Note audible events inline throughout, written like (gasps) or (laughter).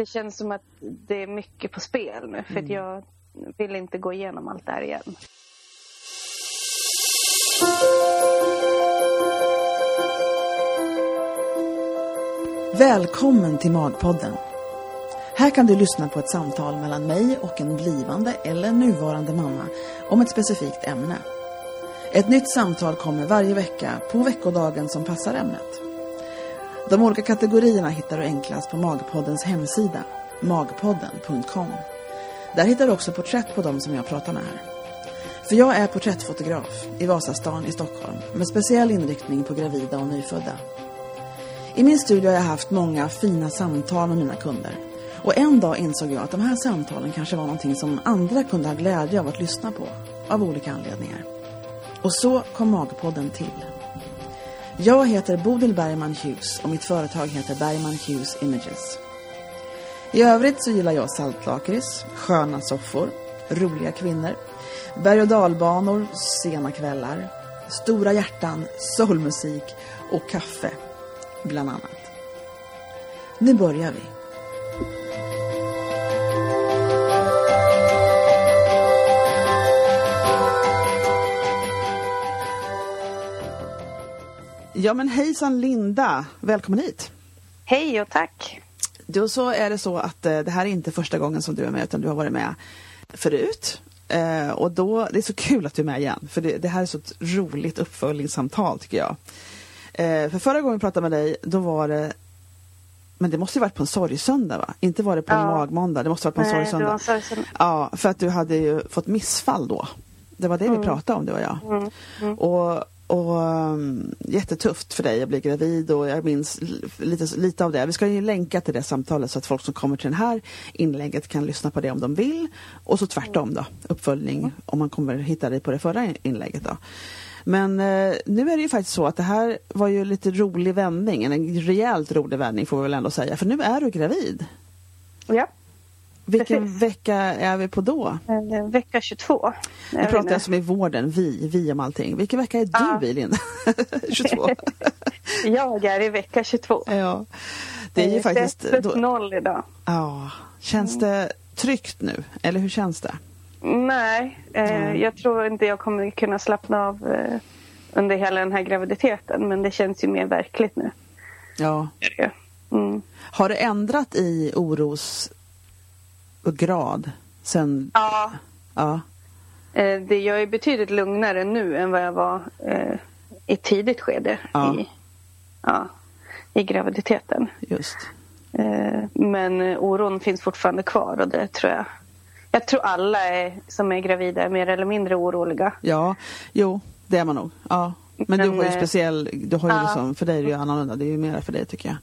Det känns som att det är mycket på spel nu för att jag vill inte gå igenom allt det här igen. Välkommen till Magpodden. Här kan du lyssna på ett samtal mellan mig och en blivande eller nuvarande mamma om ett specifikt ämne. Ett nytt samtal kommer varje vecka på veckodagen som passar ämnet. De olika kategorierna hittar du enklast på Magpoddens hemsida, magpodden.com. Där hittar du också porträtt på de som jag pratar med här. För jag är porträttfotograf i Vasastan i Stockholm med speciell inriktning på gravida och nyfödda. I min studio har jag haft många fina samtal med mina kunder. Och en dag insåg jag att de här samtalen kanske var någonting som andra kunde ha glädje av att lyssna på. Av olika anledningar. Och så kom Magpodden till. Jag heter Bodil Bergman Hughes och mitt företag heter Bergman Hughes Images. I övrigt så gillar jag saltlakrits, sköna soffor, roliga kvinnor, berg- och dalbanor, sena kvällar, stora hjärtan, soulmusik och kaffe, bland annat. Nu börjar vi. Ja men hejsan Linda, välkommen hit. Hej och tack! Då så är det så att eh, det här är inte första gången som du är med utan du har varit med förut. Eh, och då, det är så kul att du är med igen för det, det här är så ett roligt uppföljningssamtal tycker jag. Eh, för förra gången vi pratade med dig då var det men det måste ju varit på en sorgsöndag va? Inte var det på en Ja. magmåndag, det måste varit på en Nej, sorgsöndag. sorgsen- Ja, för att du hade ju fått missfall då. Det var det vi pratade om du och jag. Mm, mm. Och, och um, jättetufft för dig att bli gravid och jag minns lite, lite av det. Vi ska ju länka till det samtalet så att folk som kommer till det här inlägget kan lyssna på det om de vill. Och så tvärtom då, uppföljning om man kommer hitta dig på det förra inlägget då. Men eh, nu är det ju faktiskt så att det här var ju lite rolig vändning, en rejält rolig vändning får vi väl ändå säga. För nu är du gravid. Ja, vilken Precis. vecka är vi på då? eh, vecka 22. Nu är pratar jag som i vården, vi, vi om allting. Vilken vecka är du Ja. i Linda? 22? Jag är i vecka 22. ja. Det är ju Eh, faktiskt... Testet Då, noll idag. ja. Känns det tryggt nu? Eller hur känns det? Nej, eh, Mm. jag tror inte jag kommer kunna slappna av eh, under hela den här graviditeten. Men det känns ju mer verkligt nu. Ja. Mm. Har det ändrat i oros grad sen... Ja, Ja. eh, det, jag är betydligt lugnare nu än vad jag var eh, i tidigt skede Ja. i, ja, i graviditeten. Just. Eh, men oron finns fortfarande kvar och det tror jag. Jag tror alla är, som är gravida är mer eller mindre oroliga. Ja, jo, det är man nog. Ja. Men, du Men, har ju eh, speciell... Du har ju ja. liksom, för dig är det ju annorlunda. Det är ju mera för dig tycker jag.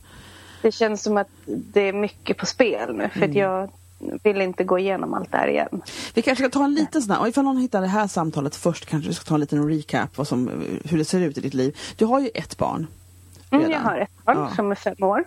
Det känns som att det är mycket på spel nu för Mm. jag vill inte gå igenom allt det här igen. Vi kanske ska ta en liten sån här, och ifall någon hittar det här samtalet först kanske vi ska ta en liten recap vad som, hur det ser ut i ditt liv. Du har ju ett barn. Mm, redan. jag har ett barn Ja. som är fem år.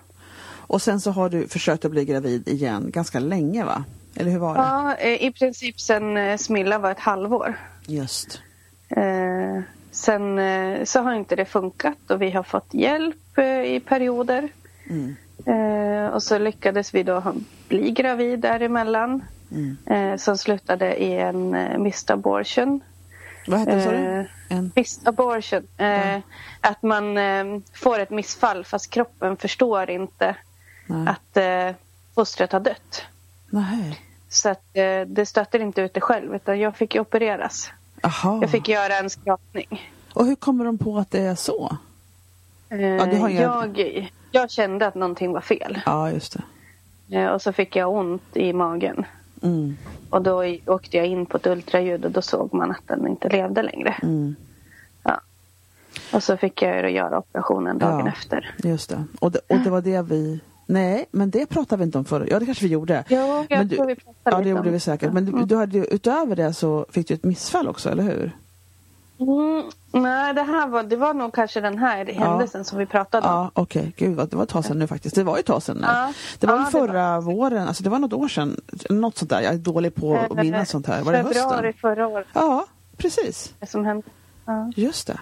Och sen så har du försökt att bli gravid igen ganska länge va? Eller hur var det? Ja, eh, i princip sen eh, Smilla var ett halvår. Just. Eh, sen eh, så har inte det funkat och vi har fått hjälp i perioder. Mm. Eh, och så lyckades vi då bli gravid däremellan. Mm. Eh, som slutade i en eh, missed abortion. Vad hette det sa Eh? En... Missed abortion. Eh, Att man eh, får ett missfall fast kroppen förstår inte Nej. att eh, fostret har dött. Nej. Så att det stöter inte ut det själv utan jag fick opereras. Aha. Jag fick göra en skrapning. Och hur kommer de på att det är så? Eh, du har inga- jag, jag kände att någonting var fel. Ja, just det. Eh, och så fick jag ont i magen. Mm. Och då åkte jag in på ett ultraljud och då såg man att den inte levde längre. Mm. Ja. Och så fick jag göra operationen dagen Ja. efter. Just det. Och, det. och det var det vi... Nej, men det pratade vi inte om förut. Ja, det kanske vi gjorde. Jo, jag men du... tror vi pratade Ja, det gjorde om vi säkert. Men du, du hade, ju- utöver det så fick du ett missfall också, eller hur? Mm, nej, det här var, det var nog kanske den här händelsen som vi pratade om. Ja, okej. Gud, vad- det var ett tag sedan nu faktiskt. Det var ju ett tag sedan nu. Ja. Det var Ja, ju det förra våren, alltså det var något år sedan. Något sånt där. Jag är dålig på att Eh, minnas sånt här. Var det Februari hösten? förra året Ja, precis. som hände. Ja. Just det.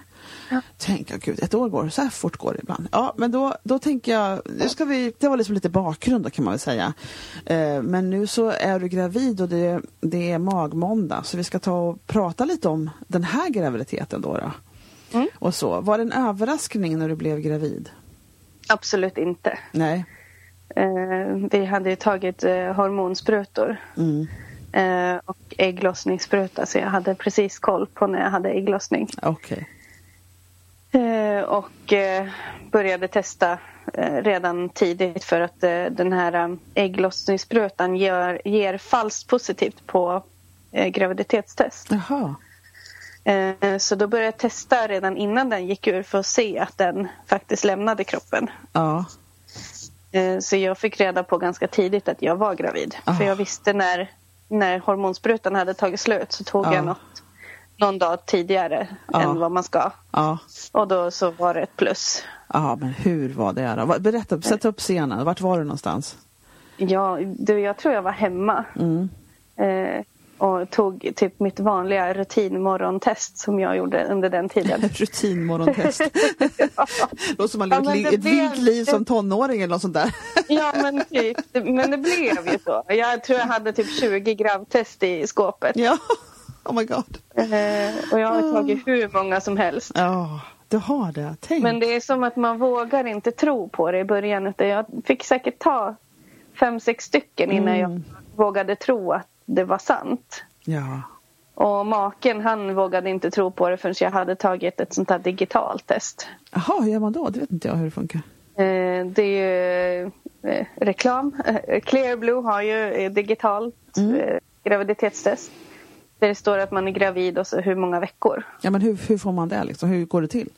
Ja. Tänk, oh, gud, ett år går, så här fort går det ibland. Ja, men då, då tänker jag, nu ska vi, det var liksom lite bakgrund då kan man väl säga. Eh, men nu så är du gravid och det, det är magmåndag så vi ska ta och prata lite om den här graviditeten då. då. Mm. Och så, var det en överraskning när du blev gravid? Absolut inte. Nej. Eh, vi hade ju tagit eh, hormonsprutor Mm. Eh, och ägglossningsspruta så jag hade precis koll på när jag hade ägglossning. Okej. Eh, och eh, började testa eh, redan tidigt för att eh, den här eh, ägglossningssprutan ger, ger falskt positivt på graviditetstest. Jaha. Så då började jag testa redan innan den gick ur för att se att den faktiskt lämnade kroppen. Ja. Så jag fick reda på ganska tidigt att jag var gravid. Ah. För jag visste när, när hormonsprutan hade tagit slut så tog Ja. jag något, någon dag tidigare Ja. än vad man ska. Ja. Och då så var det ett plus. Ja, men hur var det då? Berätta, sätt upp scenen. Vart var du någonstans? Ja, du, jag tror jag var hemma Mm. eh, och tog typ mitt vanliga rutinmorgontest som jag gjorde under den tiden. (laughs) Rutinmorgontest. (laughs) Låter som man Ja, men ett, li- ett vilt blev- liv som tonåring eller något sånt där. (laughs) ja, men typ. Men det blev ju så. Jag tror jag hade typ 20 gravtest i skåpet. ja, oh my god. Eh, och jag har tagit hur många som helst. Ja, du har det. Tänk. Men det är som att man vågar inte tro på det i början. Utan jag fick säkert ta fem, sex stycken innan Mm. jag vågade tro att det var sant. Ja. Och maken han vågade inte tro på det förrän jag hade tagit ett sånt här digitalt test. Jaha, hur gör man då? Det vet inte jag hur det funkar. Eh, det är ju eh, reklam. Eh, Clearblue har ju digitalt Mm. eh, graviditetstest. Där det står att man är gravid och så hur många veckor. Ja, men hur, hur får man det liksom? Hur går det till?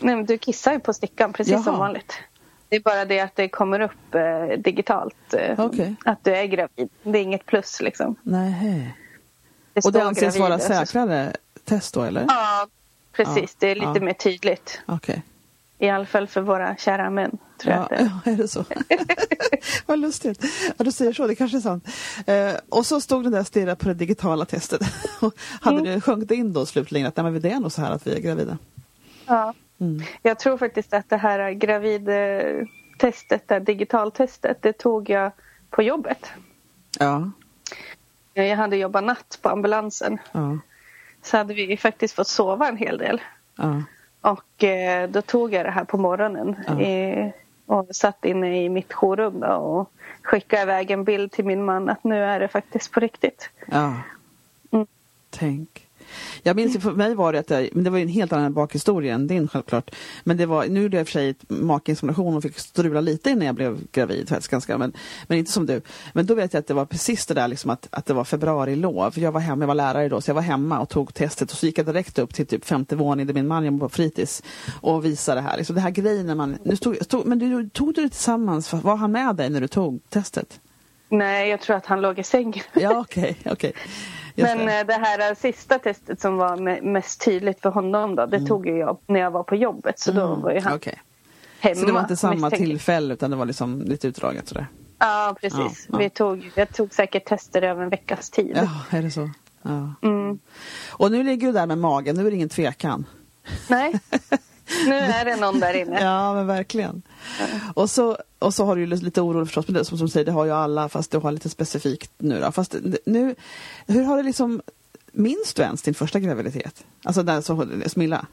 Nej, men du kissar ju på stickan precis Jaha. som vanligt. Det är bara det att det kommer upp eh, digitalt eh, Okej. att du är gravid. Det är inget plus liksom. Nej. Det Och det anses vara och så- säkrare test då eller? Ja, precis. Ja, Det är lite ja. mer tydligt. Okej. I alla fall för våra kära män. Tror jag Ja, att det är. (laughs) ja, är det så? (laughs) Vad lustigt. Ja, du säger så, det kanske är sant. Eh, och så stod den där och stirrade på det digitala testet. (laughs) Hade Mm. det sjunkit in då slutligen att nej, men det är nog så här att vi är gravida? Ja. Mm. Jag tror faktiskt att det här gravidtestet, det här digitaltestet, det tog jag på jobbet. Ja. Jag hade jobbat natt på ambulansen. Ja. Så hade vi faktiskt fått sova en hel del. Ja. Och eh, då tog jag det här på morgonen Ja. eh, och satt inne i mitt jourrum då och skickade iväg en bild till min man att nu är det faktiskt på riktigt. ja. Mm. Tänk. Jag minns för mig var det att jag, men det var en helt annan bakhistoria än din självklart. Men det var, nu gjorde jag i och för sig makinsemination och fick strula lite innan jag blev gravid ganska, men, men inte som du. Men då vet jag att det var precis det där liksom att, att det var februarilov. Jag var hemma, jag var lärare då, så jag var hemma och tog testet och så gick jag direkt upp till typ femte våningen där min man jobbade på fritids och visade det här. Liksom det här grejen när man, nu stod, stod, men du, tog du det tillsammans? Var han med dig när du tog testet? Nej, jag tror att han låg i sängen. Ja okej, okej. Just Men det. eh, det här eh, sista testet som var me- mest tydligt för honom då, det tog ju jag när jag var på jobbet. Så då Mm, var ju han okej. hemma. Så det var inte samma misstänker tillfälle utan det var liksom lite utdraget sådär? Ja, precis. Ja, ja. Vi tog, jag tog säkert tester över en veckas tid. Ja, är det så? Ja. Mm. Och nu ligger du där med magen, nu är det ingen tvekan. Nej, (laughs) nu är det någon där inne. (laughs) Ja, men verkligen. Och så, och så har du lite oro förstås, men det, som, som säger, det har ju alla, fast du har lite specifikt nu då. Fast nu, hur har det liksom, minns du ens din första graviditet? Alltså den så, Smilla?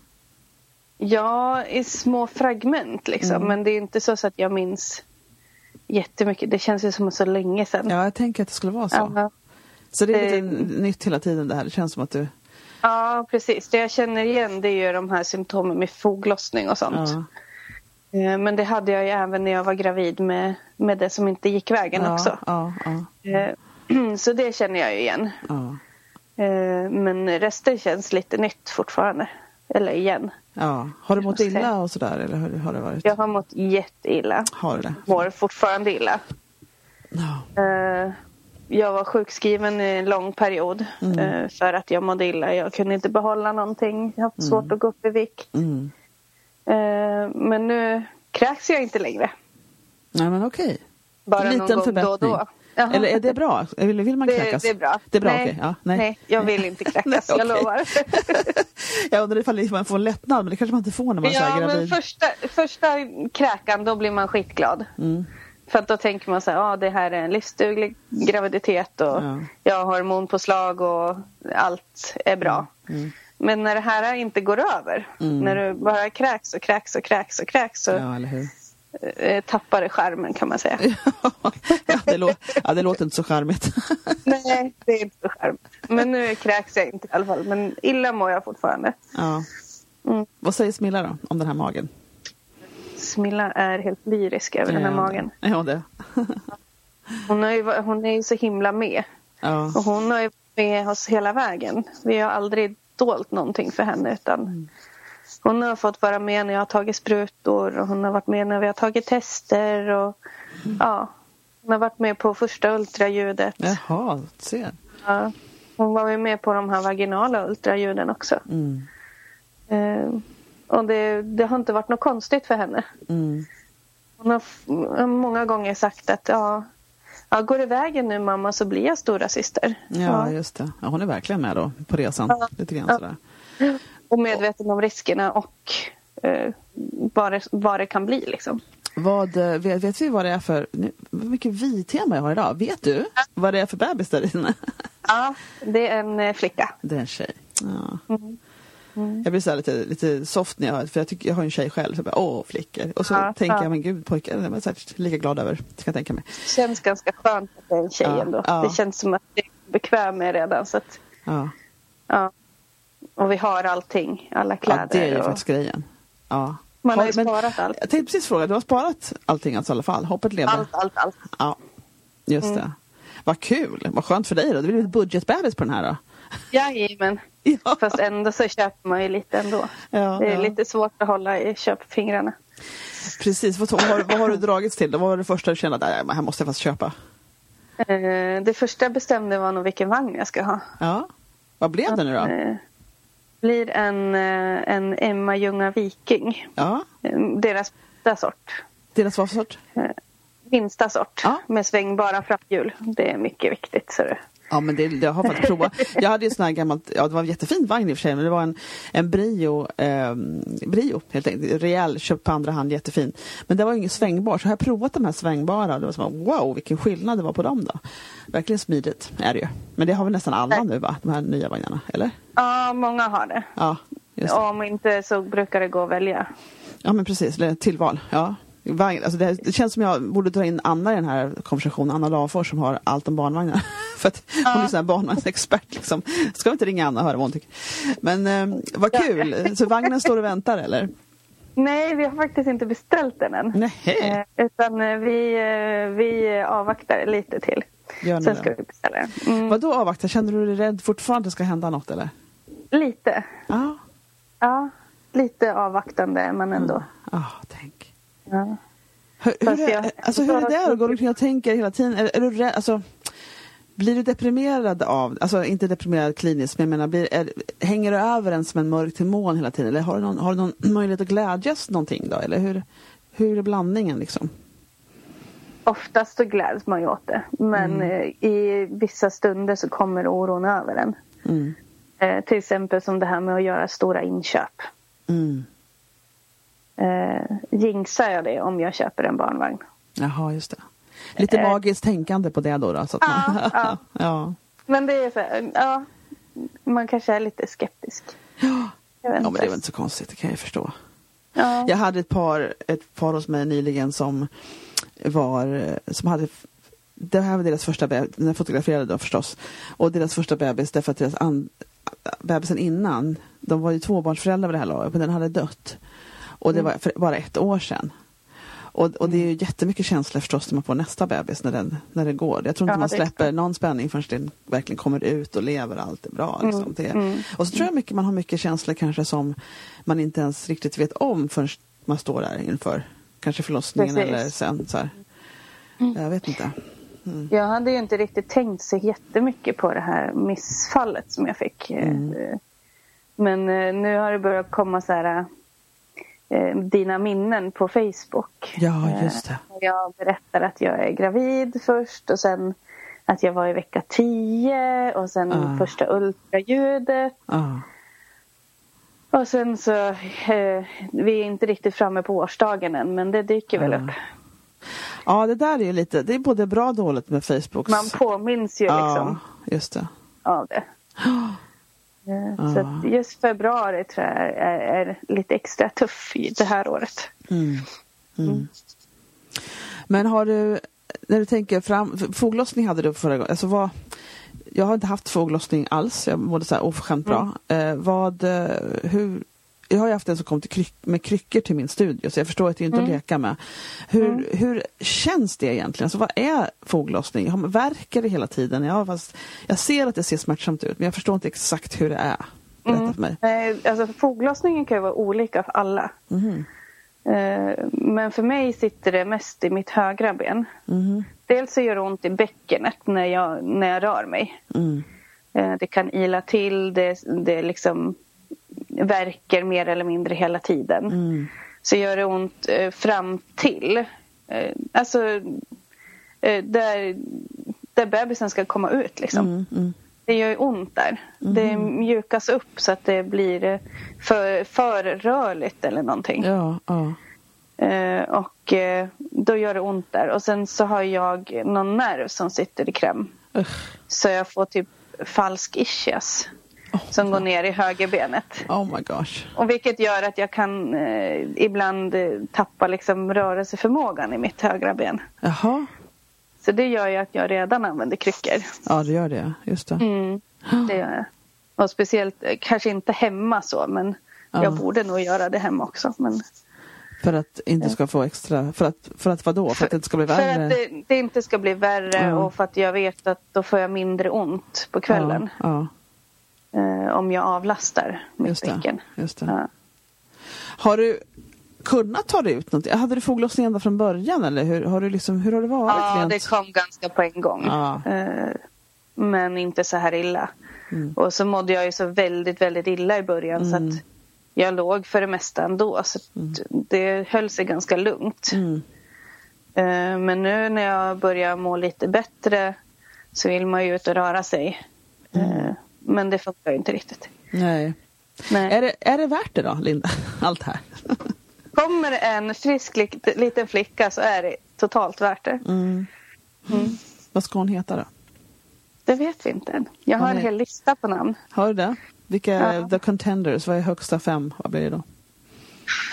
Ja, i små fragment liksom. Mm. Men det är inte så, så att jag minns jättemycket. Det känns ju som så länge sedan. Ja, jag tänker att det skulle vara så. Ja, Så det är lite Det- nytt hela tiden det här, det känns som att du... ja, precis. Det jag känner igen det är ju de här symptomen med foglossning och sånt. Ja, Eh, Men det hade jag ju även när jag var gravid med, med det som inte gick vägen ja, också. Ja, Eh, (clears throat) Så det känner jag ju igen. Eh, Men resten känns lite nytt fortfarande. Eller igen. ja. Har du mått illa och sådär, eller hur har det varit? Jag har mått jätteilla. Har du det? Mår fortfarande illa. Ja. Jag var sjukskriven i en lång period Mm. eh, för att jag mådde illa. Jag kunde inte behålla någonting. Jag har haft svårt att gå upp i vikt. Mm. Eh, Men nu kräks jag inte längre. Nej men okej. Bara Liten någon gång då och då. Jaha. Eller är det bra? Vill, vill man Det, kräkas? det är bra. Det är bra, nej, okej. Ja, nej. nej. jag vill inte (laughs) kräkas, Nej, jag lovar. (laughs) Jag undrar ifall man får lättnad, men det kanske man inte får när man är Ja, men gravid. första, första kräkan då blir man skitglad. Mm. För att då tänker man så här, ja det här är en livsduglig graviditet och Ja. jag har hormonpåslag och allt är bra. Mm. Men när det här inte går över, när du bara kräks och kräks och kräks och kräks så Ja, eh, tappar det skärmen kan man säga. (laughs) ja, det lå- ja, det låter inte så charmigt. (laughs) Nej, det är inte så charmigt. Men nu kräks jag inte i alla fall. Men illa mår jag fortfarande. ja. Mm. Vad säger Smilla då, om den här magen? Smilla är helt lyrisk över den här Ja. magen. Ja, det. Hon, har ju, hon är ju så himla med. Ja. Och hon har ju varit med oss hela vägen. Vi har aldrig dolt någonting för henne utan hon har fått vara med när jag har tagit sprutor och hon har varit med när vi har tagit tester och ja, hon har varit med på första ultraljudet. Jaha, se. Ja. Hon var ju med på de här vaginala ultraljuden också. Mm. Eh, och det, det har inte varit något konstigt för henne. Mm. Hon har många gånger sagt att ja, ja, går det vägen nu mamma så blir jag stora syster. Ja, just det. Ja, hon är verkligen med då på resan. Ja. Lite grann Ja. sådär. Och medveten om riskerna och eh, vad, det, vad det kan bli liksom. Vad, eh, vet, vet vi vad det är för... Nu, mycket vi-tema jag har idag. Vet du vad det är för bebis där inne? Ja, det är en eh, flicka. Det är en tjej. Ja. Mm. Mm. Jag blir så lite, lite soft när jag hör för jag, tycker, jag har en tjej själv. Så jag bara, Åh, flickor. Och så Ja, tänker ja. jag, men gud pojkar, det är jag säkert lika glad över. Det kan jag tänka mig. Känns ganska skönt att det är en tjej Ja, ändå. ja. Det känns som att det är bekväm med redan. Så att, Ja, ja. Och vi har allting, alla ja kläder. det är ju och faktiskt grejen. Ja. Man har ju men- sparat allt. Jag tänkte precis fråga, du har sparat allting alltså, i alla fall? Hoppet levde? Allt, allt, allt. Ja, just Mm. det. Vad kul, vad skönt för dig då. Det blir ett budgetbebis på den här då. Jajamän. Ja. (laughs) Fast ändå så köper man ju lite ändå. Ja, det är ja. lite svårt att hålla i köpfingrarna. Precis, vad, har, vad har du dragits till? Vad var det första du kände att "Nej, men här måste jag fast köpa? Eh, det första jag bestämde var nog vilken vagn jag ska ha. Ja. Vad blev det nu då? Eh, blir en, eh, en Emma Ljunga Viking. Ja, Deras minsta sort. deras vad för sort? Minsta sort Ja. med svängbara framhjul. Det är mycket viktigt. Så det. Ja men det, jag har faktiskt provat. Jag hade ju en sån här gammalt, ja det var en jättefin vagn i och för sig men det var en, en Brio, eh, Brio helt enkelt, rejäl, köpt på andra hand, jättefin. Men det var ju ingen svängbar så jag har provat de här svängbara det var som wow vilken skillnad det var på dem då. Verkligen smidigt är det ju. Men det har väl nästan alla nu va, de här nya vagnarna, eller? Ja, många har det. Ja, just det. Om inte så brukar det gå att välja. Ja men precis, eller tillval. Ja. Vagn, alltså det, det känns som jag borde dra in Anna i den här konversationen, Anna Lafors som har allt om barnvagnar. För att hon är sån här barnvagnsexpert liksom. Ska vi inte ringa Anna och höra vad hon tycker? Men eh, vad kul! Så vagnen står och väntar eller? Nej, vi har faktiskt inte beställt den än. Nej, Eh, utan eh, vi, eh, vi avvaktar lite till. Sen ska det? vi beställa den. Mm, Vad då avvakta? Känner du dig rädd fortfarande att det ska hända något eller? lite. Ja, Ja, lite avvaktande men ändå. ah, tänk. Ja. Hur, hur, är, jag- alltså, hur är det där? Går du omkring och tänker hela tiden? Är, är du rädd? Alltså, blir du deprimerad av, alltså inte deprimerad kliniskt, men jag menar, blir, är, hänger du över en som en mörk demon hela tiden? Eller har du någon, har du någon (clears throat) möjlighet att glädjas någonting då? Eller hur, hur är blandningen liksom? Oftast så gläds man ju åt det. Men Mm. eh, i vissa stunder så kommer oron över en. Mm. Eh, till exempel som det här med att göra stora inköp. Mm. Eh, jinxar jag det om jag köper en barnvagn? Jaha, just det. Lite Eh. magiskt tänkande på det då? då så att man, Ja, ja. (laughs) ja. Men det är så här, ja, man kanske är lite skeptisk. Ja, men det är väl inte så konstigt, det kan jag förstå. Ja. Jag hade ett par, ett par hos mig nyligen som var, som hade det här var deras första bebis, den fotograferade då förstås. Och deras första bebis därför att deras an, bebisen innan, de var ju tvåbarnsföräldrar vid det här laget, men den hade dött. Och det Mm. var för bara ett år sedan. Och, och det är ju jättemycket känslor förstås när man får nästa bebis när, den, när det går. Jag tror inte Ja, man det släpper klart. någon spänning förrän den verkligen kommer ut och lever och allt är bra. Liksom. Mm, Det, mm. Och så tror jag mycket man har mycket känslor kanske som man inte ens riktigt vet om förrän man står där inför kanske förlossningen Precis. eller sen. Så här. Jag vet inte. Jag hade ju inte riktigt tänkt så jättemycket på det här missfallet som jag fick. Mm. Eh, Men eh, nu har det börjat komma så här eh, eh, dina minnen på Facebook. Ja, just det. Eh, jag berättar att jag är gravid först och sen att jag var i vecka 10 och sen Ah. första ultraljudet. Ja. Och sen så, eh, vi är inte riktigt framme på årsdagen än men det dyker väl Ah. upp. ja, det där är ju lite, det är både bra och dåligt med Facebook. Man påminns ju liksom Ja, just det. av det. (gasps) Eh, Så att just februari tror jag är, är lite extra tuff i det här året. Mm. Mm. Men har du, när du tänker fram, foglossning hade du förra gången, alltså vad, jag har inte haft foglossning alls, jag mådde så här oförskämt bra. Eh, vad, eh, hur, jag har ju haft en som kom till kryck, med kryckor till min studio så jag förstår att det är inte att leka med. Hur, hur känns det egentligen? Alltså, vad är foglossning? Värker det hela tiden? Ja, fast jag ser att det ser smärtsamt ut men jag förstår inte exakt hur det är. Berätta för mig. Alltså foglossningen kan ju vara olika för alla. Eh, Men för mig sitter det mest i mitt högra ben. Mhm. Dels så gör det ont i bäckenet när jag, när jag rör mig. Mm. Eh, Det kan ila till, det, det liksom verkar mer eller mindre hela tiden. Mm. Så gör det ont eh, fram till, eh, alltså eh, där, där bebisen ska komma ut liksom. Mm. Mm. Det gör ont där. Det mjukas upp så att det blir eh, för, för rörligt eller någonting. Ja, ja. Eh, och eh, då gör det ont där. Och sen så har jag någon nerv som sitter i kläm. Usch. Så jag får typ falsk ischias. Som går ner i högerbenet. Oh my gosh. Och vilket gör att jag kan eh, ibland eh, tappa liksom rörelseförmågan i mitt högra ben. Jaha. Så det gör ju att jag redan använder kryckor. Ja, det gör det. Just det. Mm, det gör jag. Och speciellt, eh, kanske inte hemma så men Ja. jag borde nog göra det hemma också. Men För att inte ska få extra, för att, för att vadå? För att det inte ska bli För värre? att det, det inte ska bli värre Ja. och för att jag vet att då får jag mindre ont på kvällen. Ja, Eh, om jag avlastar mitt just det. bäcken. Just det. Ja. Har du kunnat ta dig ut någonting? Hade du foglossning ända från början eller hur har, du liksom, hur har det varit? ja, rent? det kom ganska på en gång. Ja. Eh, men inte så här illa. Mm. Och så mådde jag ju så väldigt, väldigt illa i början så Mm. att jag låg för det mesta ändå. Så att det höll sig ganska lugnt. Mm. Eh, men nu när jag börjar må lite bättre så vill man ju ut och röra sig. Mm. Men det funkar ju inte riktigt. Nej. Nej. Är det, är det värt det då, Linda? (laughs) Allt här? (laughs) Kommer en frisk lit- liten flicka så är det totalt värt det. Mm. Vad ska hon heta då? Det vet vi inte än. Jag har Ja, en hel lista på namn. Har du det? Vilka är Ja. the contenders? Vad är högsta fem? Vad blir det då?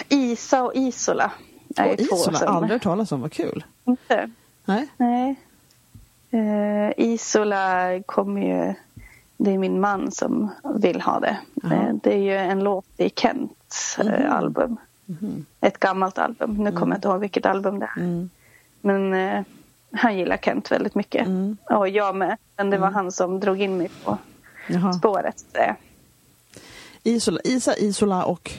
Isa och Isola är Och två Isola, som... aldrig hört talas om. Vad kul. Inte? Nej? Nej. Eh, Isola kommer ju... Det är min man som vill ha det. Eh, det är ju en låt i Kents eh, album. Ett gammalt album. Nu kommer jag inte ihåg vilket album det är. Mm. Men eh, han gillar Kent väldigt mycket. Mm. Och jag med. Men det var han som drog in mig på Jaha. spåret. säga. Isola, Isa, Isola och...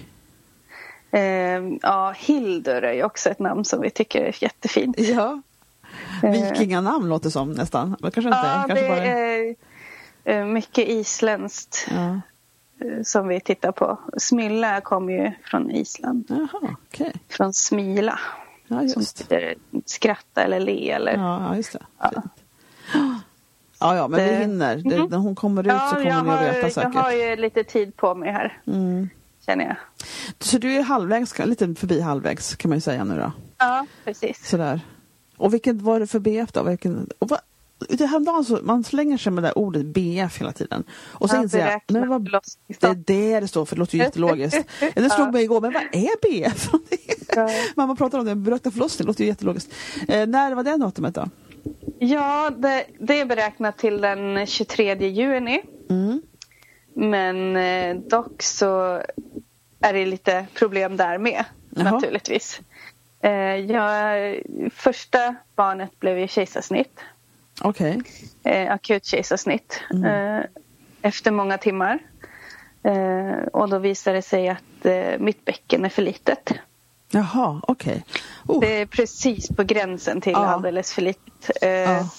Eh, ja, Hildur är ju också ett namn som vi tycker är jättefint. Ja. Vikinganamn låter som nästan. Men kanske inte. Eh. Ja, kanske det bara... är eh, mycket isländskt Ja. eh, som vi tittar på. Smilla kommer ju från Island. Jaha, okej. Från Smila. Ja, Som betyder skratta eller le. Eller... Ja, ja, just det. Ja. (gasps) Ja, ja, men vi Det- hinner. Det, När hon kommer ut så kommer jag, ni att veta jag säkert. har ju lite tid på mig här. Mm. Känner jag. Så du är halvvägs, lite förbi halvvägs kan man ju säga nu då. Ja, precis. Sådär. Och vilket var det för BF då? Vilken, och vad, det häromdagen så, man slänger sig med det där ordet BF hela tiden. Och så Ja, inser jag, men vad, det är det det står för, det låter ju jättelogiskt. (laughs) Det slog mig igår, men vad är BF? (laughs) Ja. Mamma pratar om det, beräkna förlossning, det låter ju jättelogiskt. Eh, när var det datumet då? Ja, det, det är beräknat till den 23 juni. Mm. Men eh, dock så är det lite problem där med Jaha. naturligtvis. Eh, jag, första barnet blev ju kejsarsnitt. Okej. Eh, akut kejsarsnitt. Mm. Eh, efter många timmar. Eh, och då visade det sig att eh, mitt bäcken är för litet. Jaha, okej. Oh. Det är precis på gränsen till Ja. alldeles för litet. Eh, Ja.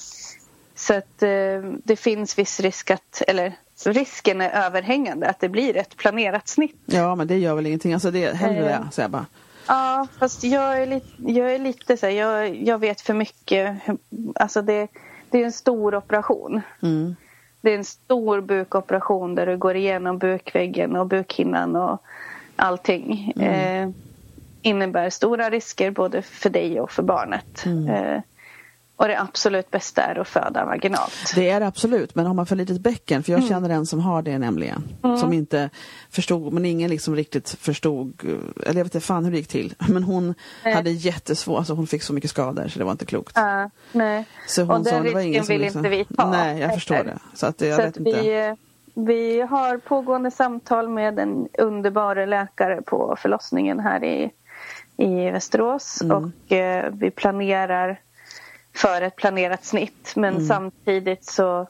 Så att eh, det finns viss risk att, eller risken är överhängande att det blir ett planerat snitt. Ja, men det gör väl ingenting. Alltså det hellre Eh. det, säger jag bara. Ja, fast jag är lite, jag är lite så här, jag, jag vet för mycket. Alltså det, det är en stor operation. Mm. Det är en stor bukoperation där du går igenom bukväggen och bukhinnan och allting. Eh, innebär stora risker både för dig och för barnet. Eh, och det absolut bästa är att föda vaginalt. Det är det absolut, men har man för litet bäcken, för jag känner en som har det nämligen, som inte förstod, men ingen liksom riktigt förstod, eh, eller jag vet inte fan hur det gick till, (laughs) men hon Nej. hade jättesvårt, alltså hon fick så mycket skador så det var inte klokt. Ja, nej. Så hon och sa, den det var ingen risken som vill liksom, inte vi ta. Nej, jag förstår heller. det. Så att jag Så vet inte. vi, vi har pågående samtal med en underbar läkare på förlossningen här i, i Västerås. Mm. Och eh, vi planerar för ett planerat snitt. Men Mm. samtidigt så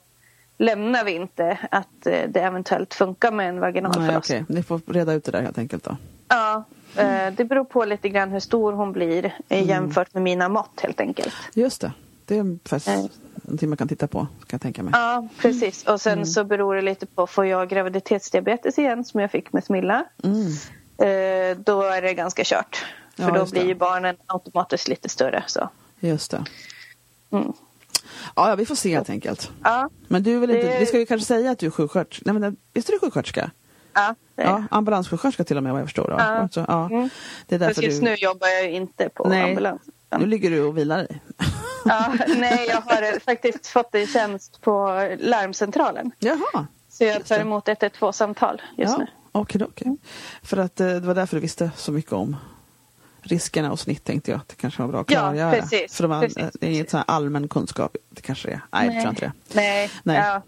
lämnar vi inte att eh, det eventuellt funkar med en vaginal Nej, förlossning. okej. Ni får reda ut det där helt enkelt då. Ja, eh, det beror på lite grann hur stor hon blir Mm. jämfört med mina mått helt enkelt. Just det. Det är faktiskt Nej. någonting man kan titta på, kan jag tänka mig. Ja, precis. Och Mm. sen så beror det lite på, får jag graviditetsdiabetes igen som jag fick med Smilla? Mm. Eh, då är det ganska kört. För Ja, då blir ju barnen automatiskt lite större. Så. Just det. Mm. Ja, vi får se helt enkelt. Ja, Men du väl inte, Det- vi ska ju kanske säga att du är sjuksköterska. Nej men visst är du sjuksköterska? ja, det är Ja, ambulanssjuksköterska till och med vad jag förstår. Ja. Alltså, ja. Mm. Det är därför just du... nu jobbar jag ju inte på Nej. ambulans. Nu ligger du och vilar dig. Ja, nej, jag har faktiskt fått en tjänst på larmcentralen. Jaha. Så jag tar emot 112-samtal just ja. nu. Okej, okej. För att eh, det var därför du visste så mycket om riskerna och snitt tänkte jag att det kanske var bra att Ja, klargöra. precis, För det, var, precis, det är inget sån här allmän kunskap. Det kanske det är. Nej, jag tror inte det. Nej, Nej. Ja,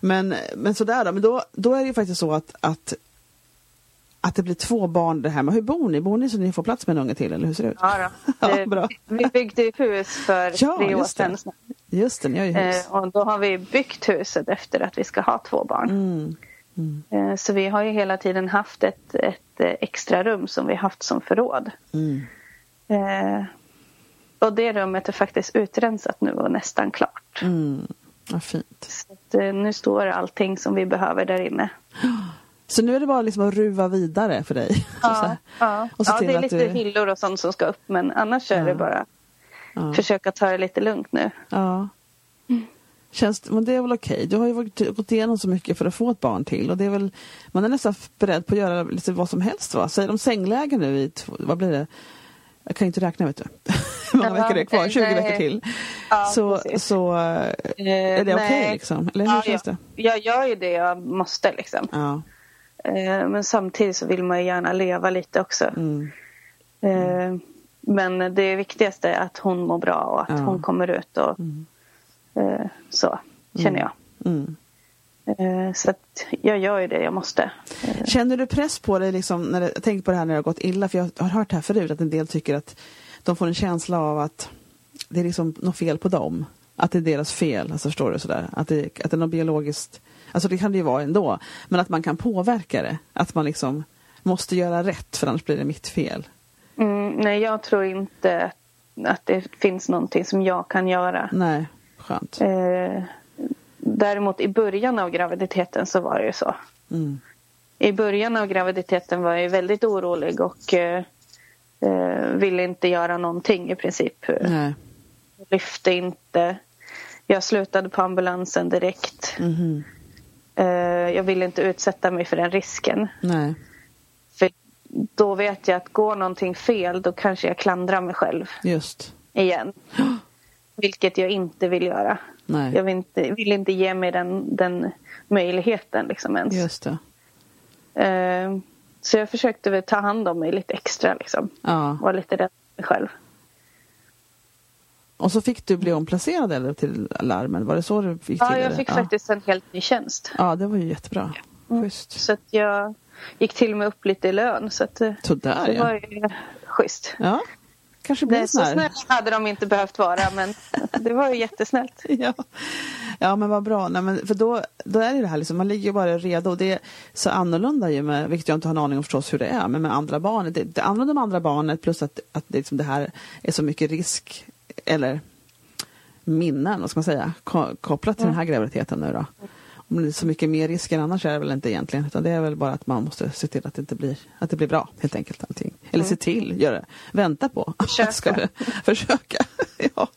Men, men sådär då, men då, då är det ju faktiskt så att, att att det blir två barn det här med. Hur bor ni? Bor ni så ni får plats med en unge till eller hur ser det ut? ja. (laughs) Ja, bra. Vi byggde ett hus för Ja, tre år sedan. Just det, ni har ju hus. Eh, och då har vi byggt huset efter att vi ska ha två barn. Mm. Mm. Eh, så vi har ju hela tiden haft ett, ett eh, extra rum som vi haft som förråd. Mm. Eh, och det rummet är faktiskt utrensat nu och nästan klart. Mm. Vad fint. Så att, nu står allting som vi behöver där inne. (gasps) Så nu är det bara liksom att ruva vidare för dig? (laughs) Här. ja. Och ja det är lite du- hyllor och sånt som ska upp men annars är Ja. det bara Ja. försöka ta det lite lugnt nu. Ja. Känns, men det är väl okej. Du har ju varit- gått igenom så mycket för att få ett barn till och det är väl man är nästan beredd på att göra lite vad som helst va? Säger de sängläge nu i, vad blir det? Jag kan ju inte räkna vet du. Hur (laughs) många veckor det är kvar? nej, 20 nej. veckor till. Ja, så precis. så eh, är det okej nej. liksom? Eller hur Ja, känns det? Jag gör ju det jag måste liksom. Ja. Eh, Men samtidigt så vill man ju gärna leva lite också. Mm. Eh, Men det viktigaste är att hon mår bra och att Ja. hon kommer ut och Mm. Eh, så känner jag. Mm. Eh, Så att jag gör ju det jag måste. Eh, Känner du press på dig, liksom, när det, jag tänker på det här när det har gått illa, för jag har hört det här förut, att en del tycker att de får en känsla av att det är liksom något fel på dem. Att det är deras fel, alltså förstår du sådär? Att det, att det är något biologiskt, alltså det kan det ju vara ändå, men att man kan påverka det. Att man liksom måste göra rätt för annars blir det mitt fel. Mm, nej, jag tror inte att det finns någonting som jag kan göra. Nej, skönt. Eh, Däremot i början av graviditeten så var det ju så. Mm. I början av graviditeten var jag väldigt orolig och eh, eh, ville inte göra någonting i princip. Nej. Lyfte inte. Jag slutade på ambulansen direkt. Mhm. Eh, jag ville inte utsätta mig för den risken. Nej. För då vet jag att går någonting fel då kanske jag klandrar mig själv Just. igen. (gasps) Vilket jag inte vill göra. Nej. Jag vill inte, vill inte ge mig den, den möjligheten liksom ens. Just det. Eh, så jag försökte väl ta hand om mig lite extra liksom. Ja. Var lite rädd mig själv. Och så fick du bli omplacerad eller till larmen, var det så du gick Ja, jag fick ja. faktiskt en helt ny tjänst. Ja, det var ju jättebra. Mm. Schysst. Så att jag gick till och med upp lite i lön. Så att, eh, Sådär det ja. var ju schysst. Ja, kanske blir Nej, så snälla hade de inte behövt vara men (laughs) det var ju jättesnällt. Ja. ja, men vad bra. Nej, men för då, då är det det här, liksom, man ligger ju bara redo. Det är så annorlunda ju med, vilket jag inte har en aning om förstås hur det är, men med andra barnet. Det, det annorlunda med andra barnet plus att, att det, liksom, det här är så mycket risk, eller minnen, vad ska man säga, ko- kopplat till den här graviditeten nu då. Så mycket mer risker annars är det väl inte egentligen. Utan det är väl bara att man måste se till att det inte blir, att det blir bra helt enkelt. Allting. Eller se till, göra, vänta på. Försöka. (laughs) Ska det, försöka. (laughs) ja.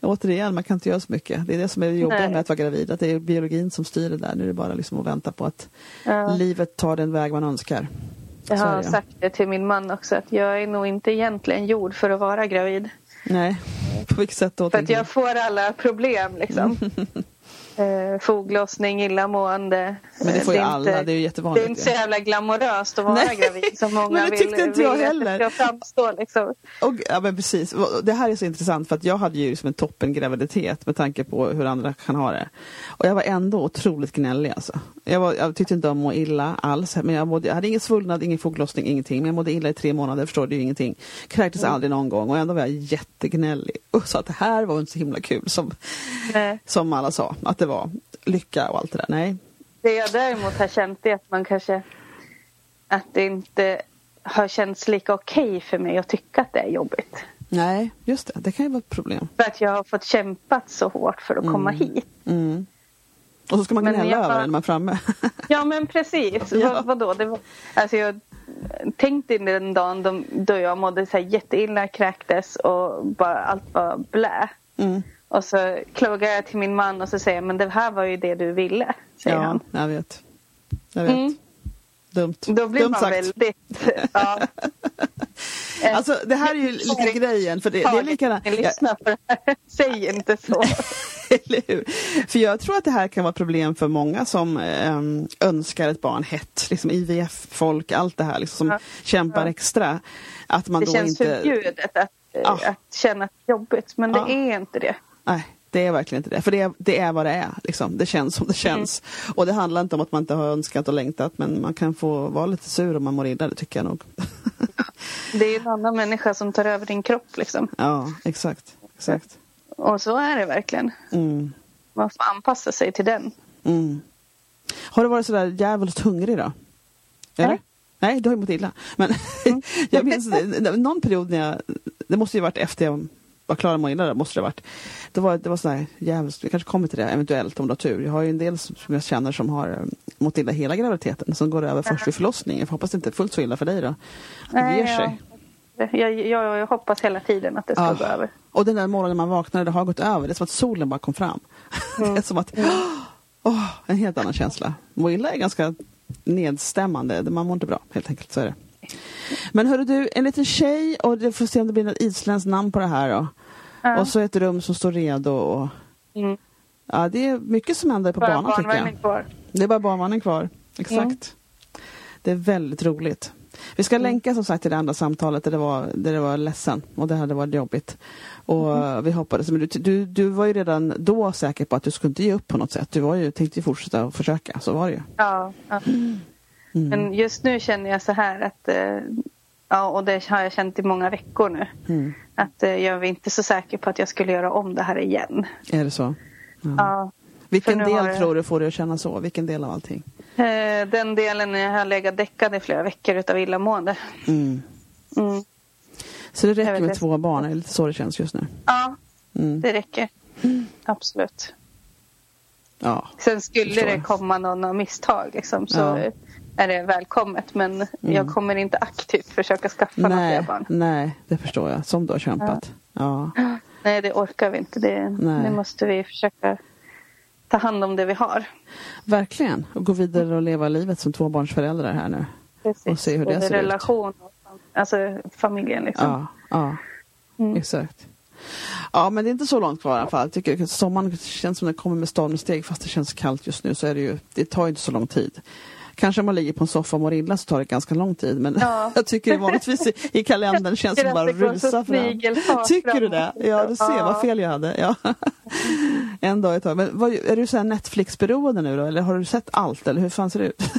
Återigen, man kan inte göra så mycket. Det är det som är Nej. med att vara gravid. Att det är biologin som styr det där. Nu är det bara liksom att vänta på att Ja. livet tar den väg man önskar. Jag har det. sagt det till min man också att jag är nog inte egentligen gjord för att vara gravid. Nej, på vilket sätt då? För att jag får alla problem liksom. (laughs) eh, foglossning, illamående. Men det får ju är alla, inte- det är ju Det jättevanligt. är inte så jävla glamoröst att vara Nej, gravid som många (laughs) men det vill, tyckte inte jag vill att heller. det ska framstå. Liksom. Och, ja men precis, det här är så intressant för att jag hade ju liksom en toppen graviditet med tanke på hur andra kan ha det. Och jag var ändå otroligt gnällig alltså. Jag, var, jag tyckte inte om att må illa alls, men jag, mådde, jag hade ingen svullnad, ingen foglossning, ingenting. Men jag mådde illa i tre månader, förstår du ingenting. Kräktes aldrig någon gång och ändå var jag jättegnällig. (laughs) Och sa att det här var inte så himla kul som, Nej. som alla sa att det var. Lycka och allt det där. Nej. Det jag däremot har känt är att man kanske att det inte har känts lika okej för mig att tycka att det är jobbigt. Nej, just det. Det kan ju vara ett problem. För att jag har fått kämpat så hårt för att komma hit. Mm. Och så ska man gnälla över det när man är framme. (laughs) Ja men precis. Ja. Vad, vadå? Det var, alltså jag tänkte den dagen då, då jag mådde så här jätteilla, kräktes och bara allt var blä. Mm. Och så kloggar jag till min man och så säger jag, men det här var ju det du ville. Säger Ja, han. jag vet. Jag vet. Mm. Dumt. Då blir Dumt man sagt. väldigt... Ja. (laughs) Eh, Alltså det här är ju lite grejen. För det, det är likadant. Ni lyssnar på det här. (laughs) Säg inte så. (laughs) Eller hur? För jag tror att det här kan vara problem för många som ehm, önskar ett barn hett. Liksom IVF-folk, allt det här liksom, som Ja. kämpar Ja. extra. Att man Det då känns inte... förbjudet att, eh, Ja. att känna att det är jobbigt. Men det är inte det. Nej, det är verkligen inte det. För det är, det är vad det är. Liksom. Det känns som det Mm. känns. Och det handlar inte om att man inte har önskat och längtat. Men man kan få vara lite sur om man mår illa, det tycker jag nog. (laughs) Det är en annan människa som tar över din kropp. Liksom. ja, exakt. exakt. Och så är det verkligen. Mm. Man får anpassa sig till den. Mm. Har du varit sådär djävulskt hungrig då? Eller? Nej. Nej, du har ju mått illa. Men (laughs) jag minns någon period när jag, det måste ju varit efter jag var klar med att illa, måste det ha varit. Det var, det var sådär djävulskt, vi kanske kommer till det eventuellt om du har tur. Jag har ju en del som som jag känner som har eh, mått illa hela graviditeten, som går över först vid förlossningen. Jag hoppas det inte är fullt så illa för dig då. Att det ger sig. Jag, jag, jag hoppas hela tiden att det ska Ja. gå över. Och den där morgonen man vaknar, det har gått över. Det är som att solen bara kom fram. Mm. (laughs) det är som att, (gasps) åh, en helt annan känsla. Må illa är ganska nedstämmande. Man mår inte bra, helt enkelt. Så är det. Men hörru du, en liten tjej och du får se om det blir något isländskt namn på det här då. Ja. Och så ett rum som står redo. Och, Mm. Ja, det är mycket som händer på Bara banan tycker jag. kvar. Det är bara barnvagnen kvar. Exakt. Mm. Det är väldigt roligt. Vi ska länka som sagt till det andra samtalet där det var, där det var ledsen och det hade varit jobbigt. Och Mm. vi hoppades, men du, du, du var ju redan då säker på att du skulle inte ge upp på något sätt. Du var ju, tänkte ju fortsätta och försöka, så var det ju. Ja, ja. Mm. Men just nu känner jag så här att eh, Ja, och det har jag känt i många veckor nu. Mm. Att eh, jag var inte så säker på att jag skulle göra om det här igen. Är det så? Ja. Ja, Vilken del jag- tror du får dig att känna så? Vilken del av allting? eh, den delen när jag har legat däckad i flera veckor utav illamående. Mm. Mm. Så det räcker med inte. två barn? Är det lite så det känns just nu? Ja, Mm. det räcker. Absolut. Ja. Sen skulle det komma någon av misstag liksom, så Ja. är det välkommet. Men jag kommer inte aktivt försöka skaffa några fler barn. nej, det förstår jag. Som du har kämpat. Ja. (laughs) Nej, det orkar vi inte. Det, Nej. det måste vi försöka ta hand om det vi har. Verkligen. Och gå vidare och leva livet som tvåbarnsföräldrar här nu. Precis. Och se hur det Både ser ut. relation och alltså familjen. Liksom. Ja, ja. Mm. exakt. Ja, men det är inte så långt kvar i alla fall. Jag tycker sommaren känns som den kommer med stormsteg fast det känns kallt just nu så är det ju, det tar ju inte så lång tid. Kanske om man ligger på en soffa och mår illa så tar det ganska lång tid men Ja. (laughs) jag tycker det vanligtvis i, i kalendern känns det som bara att så rusar fram. Tycker du det? Ja, du ser Ja. vad fel jag hade. Ja. (laughs) en dag i taget. Men vad, är du så här Netflix-beroende nu då eller har du sett allt eller hur fan ser det ut? (laughs)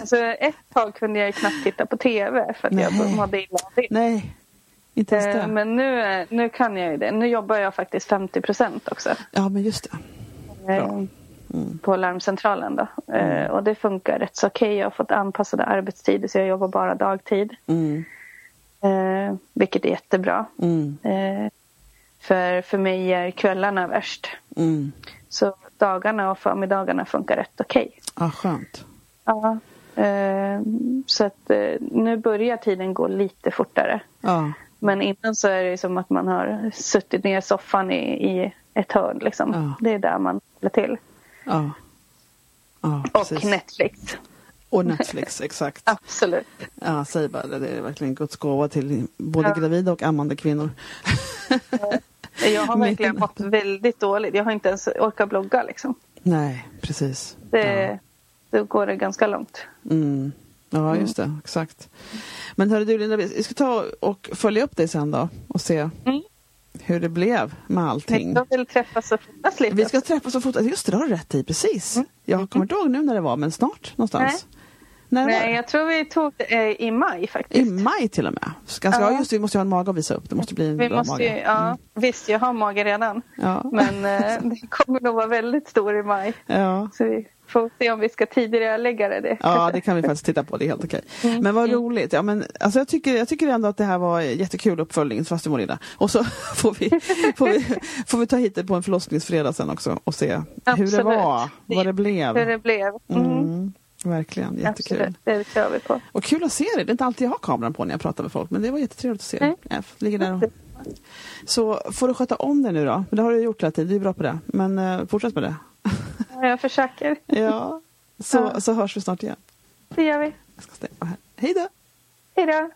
Alltså, ett tag kunde jag knappt titta på tv för att Nej. jag mådde illa av det. Nej, inte ens Eh, det. Men nu, är- nu kan jag ju det. Nu jobbar jag faktiskt 50 procent också. Ja, men just det. Eh, På larmcentralen då. Eh, Och det funkar rätt så okej. Jag har fått anpassade arbetstider så jag jobbar bara dagtid. Mm, Eh, vilket är jättebra. mm, Eh, för, för mig är kvällarna värst. mm. Så dagarna och förmiddagarna funkar rätt okej. Ja, skönt. Ja, eh, så att eh, nu börjar tiden gå lite fortare. Ja, Men innan så är det som att man har suttit ner i soffan i, i ett hörn. Liksom. Ja. Det är där man håller till. Ja. Ja, Och. Netflix. Och Netflix, exakt. (laughs) Absolut. Ja, säg bara det. Är verkligen Guds gåva till både Ja. gravida och ammande kvinnor. Jag har (laughs) verkligen mått väldigt dåligt. Jag har inte ens orkat blogga. Liksom. Nej, precis. Det, Då går det ganska långt. Mm. Ja, just det. Exakt. Men hörru du Linda, vi ska ta och följa upp dig sen då och se Mm. Hur det blev med allting. Jag vill träffas och fotas lite. Vi ska träffas och fota. Just det, det har du rätt i. Precis. Jag kommer inte ihåg nu när det var, men snart någonstans. Nej, det? jag tror vi tog det eh, i maj I faktiskt. maj till och med. Ska, ja. Ja. just det, vi måste ju ha en mage att visa upp. Det måste bli en Vi bra måste mage. ju, ja, Visst, jag har mage redan. Ja. Men eh, (laughs) det kommer nog vara väldigt stor i maj. Ja. Så vi får se om vi ska tidigare lägga det. det. Ja, det kan vi faktiskt titta på. Det är helt okej. Mm. Men vad roligt. Ja, men, alltså, jag, tycker, jag tycker ändå att det här var jättekul uppföljning, fast du. Och så (laughs) får vi, får, vi, får vi ta hit det på en förlossningsfredag sen också och se hur det Absolut. var, vad det blev. Hur det blev. Mm. Mm, verkligen, jättekul. Absolut, det kör vi på. Och kul att se dig. Det är inte alltid jag har kameran på när jag pratar med folk, men det var jättetrevligt att se dig. Ligger där och... Så får du sköta om dig nu då. Men det har du gjort hela tiden, du är bra på det. Men eh, fortsätt med det. Ja, Jag försöker. Ja. Så, så hörs vi snart igen. Det gör vi. Jag ska stänga här. Hej då! Hej då.